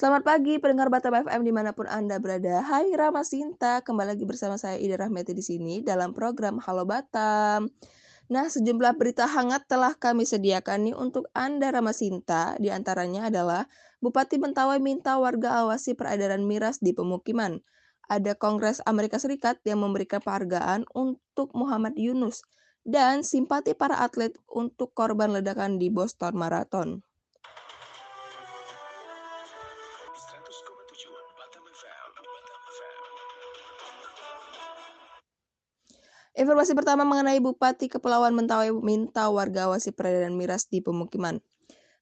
Selamat pagi pendengar Batam FM di mana pun Anda berada. Hai Rama Sinta, kembali lagi bersama saya Ida Rahmeti di sini dalam program Halo Batam. Nah, sejumlah berita hangat telah kami sediakan nih untuk Anda Rama Sinta. Di antaranya adalah Bupati Mentawai minta warga awasi peredaran miras di pemukiman. Ada Kongres Amerika Serikat yang memberikan penghargaan untuk Muhammad Yunus dan simpati para atlet untuk korban ledakan di Boston Marathon. Informasi pertama mengenai Bupati Kepulauan Mentawai minta warga awasi peredaran miras di pemukiman.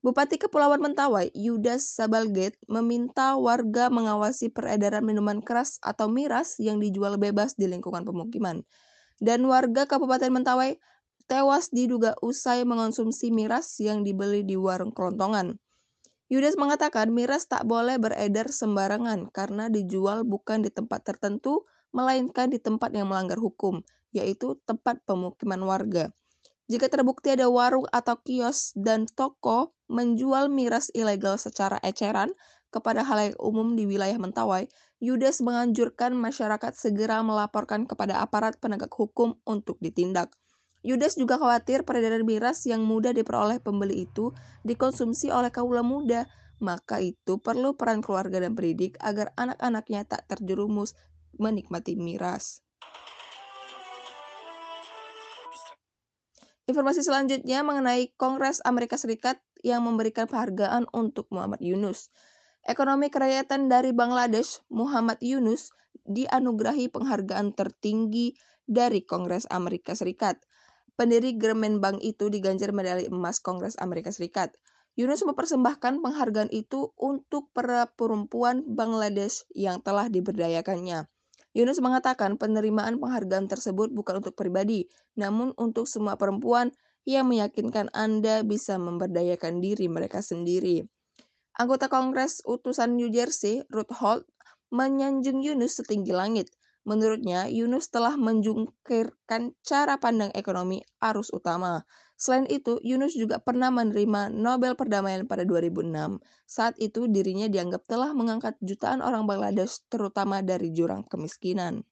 Bupati Kepulauan Mentawai, Yudas Sabalget, meminta warga mengawasi peredaran minuman keras atau miras yang dijual bebas di lingkungan pemukiman. Dan warga Kabupaten Mentawai tewas diduga usai mengonsumsi miras yang dibeli di warung kelontongan. Yudas mengatakan miras tak boleh beredar sembarangan karena dijual bukan di tempat tertentu, melainkan di tempat yang melanggar hukum yaitu tempat pemukiman warga. Jika terbukti ada warung atau kios dan toko menjual miras ilegal secara eceran kepada halayak umum di wilayah Mentawai, Yudas menganjurkan masyarakat segera melaporkan kepada aparat penegak hukum untuk ditindak. Yudas juga khawatir peredaran miras yang mudah diperoleh pembeli itu dikonsumsi oleh kaula muda, maka itu perlu peran keluarga dan pendidik agar anak-anaknya tak terjerumus menikmati miras. Informasi selanjutnya mengenai Kongres Amerika Serikat yang memberikan penghargaan untuk Muhammad Yunus. Ekonomi kerakyatan dari Bangladesh, Muhammad Yunus, dianugerahi penghargaan tertinggi dari Kongres Amerika Serikat. Pendiri German Bank itu diganjar medali emas Kongres Amerika Serikat. Yunus mempersembahkan penghargaan itu untuk para perempuan Bangladesh yang telah diberdayakannya. Yunus mengatakan penerimaan penghargaan tersebut bukan untuk pribadi, namun untuk semua perempuan yang meyakinkan Anda bisa memberdayakan diri mereka sendiri. Anggota Kongres utusan New Jersey, Ruth Holt, menyanjung Yunus setinggi langit. Menurutnya, Yunus telah menjungkirkan cara pandang ekonomi arus utama. Selain itu, Yunus juga pernah menerima Nobel Perdamaian pada 2006. Saat itu dirinya dianggap telah mengangkat jutaan orang Bangladesh terutama dari jurang kemiskinan.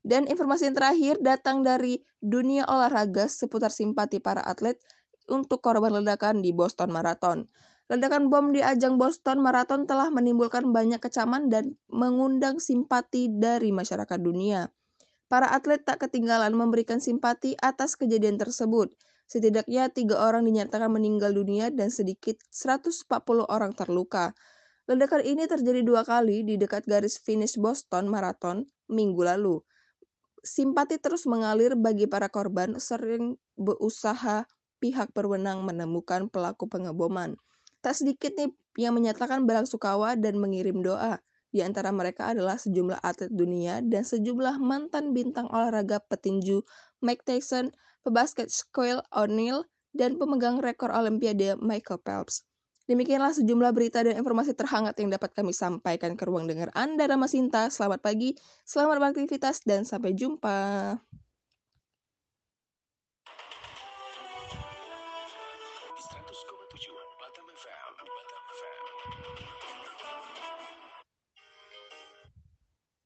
Dan informasi yang terakhir datang dari dunia olahraga seputar simpati para atlet untuk korban ledakan di Boston Marathon. Ledakan bom di ajang Boston Marathon telah menimbulkan banyak kecaman dan mengundang simpati dari masyarakat dunia. Para atlet tak ketinggalan memberikan simpati atas kejadian tersebut. Setidaknya tiga orang dinyatakan meninggal dunia dan sedikit 140 orang terluka. Ledakan ini terjadi dua kali di dekat garis finish Boston Marathon minggu lalu. Simpati terus mengalir bagi para korban sering berusaha pihak berwenang menemukan pelaku pengeboman. Tak sedikit nih yang menyatakan berasukawa dan mengirim doa. Di antara mereka adalah sejumlah atlet dunia dan sejumlah mantan bintang olahraga petinju Mike Tyson, pebasket Shaquille O'Neal, dan pemegang rekor Olimpiade Michael Phelps. Demikianlah sejumlah berita dan informasi terhangat yang dapat kami sampaikan ke ruang dengar Anda Rama Sinta. Selamat pagi, selamat beraktivitas, dan sampai jumpa. Rhythm Fam.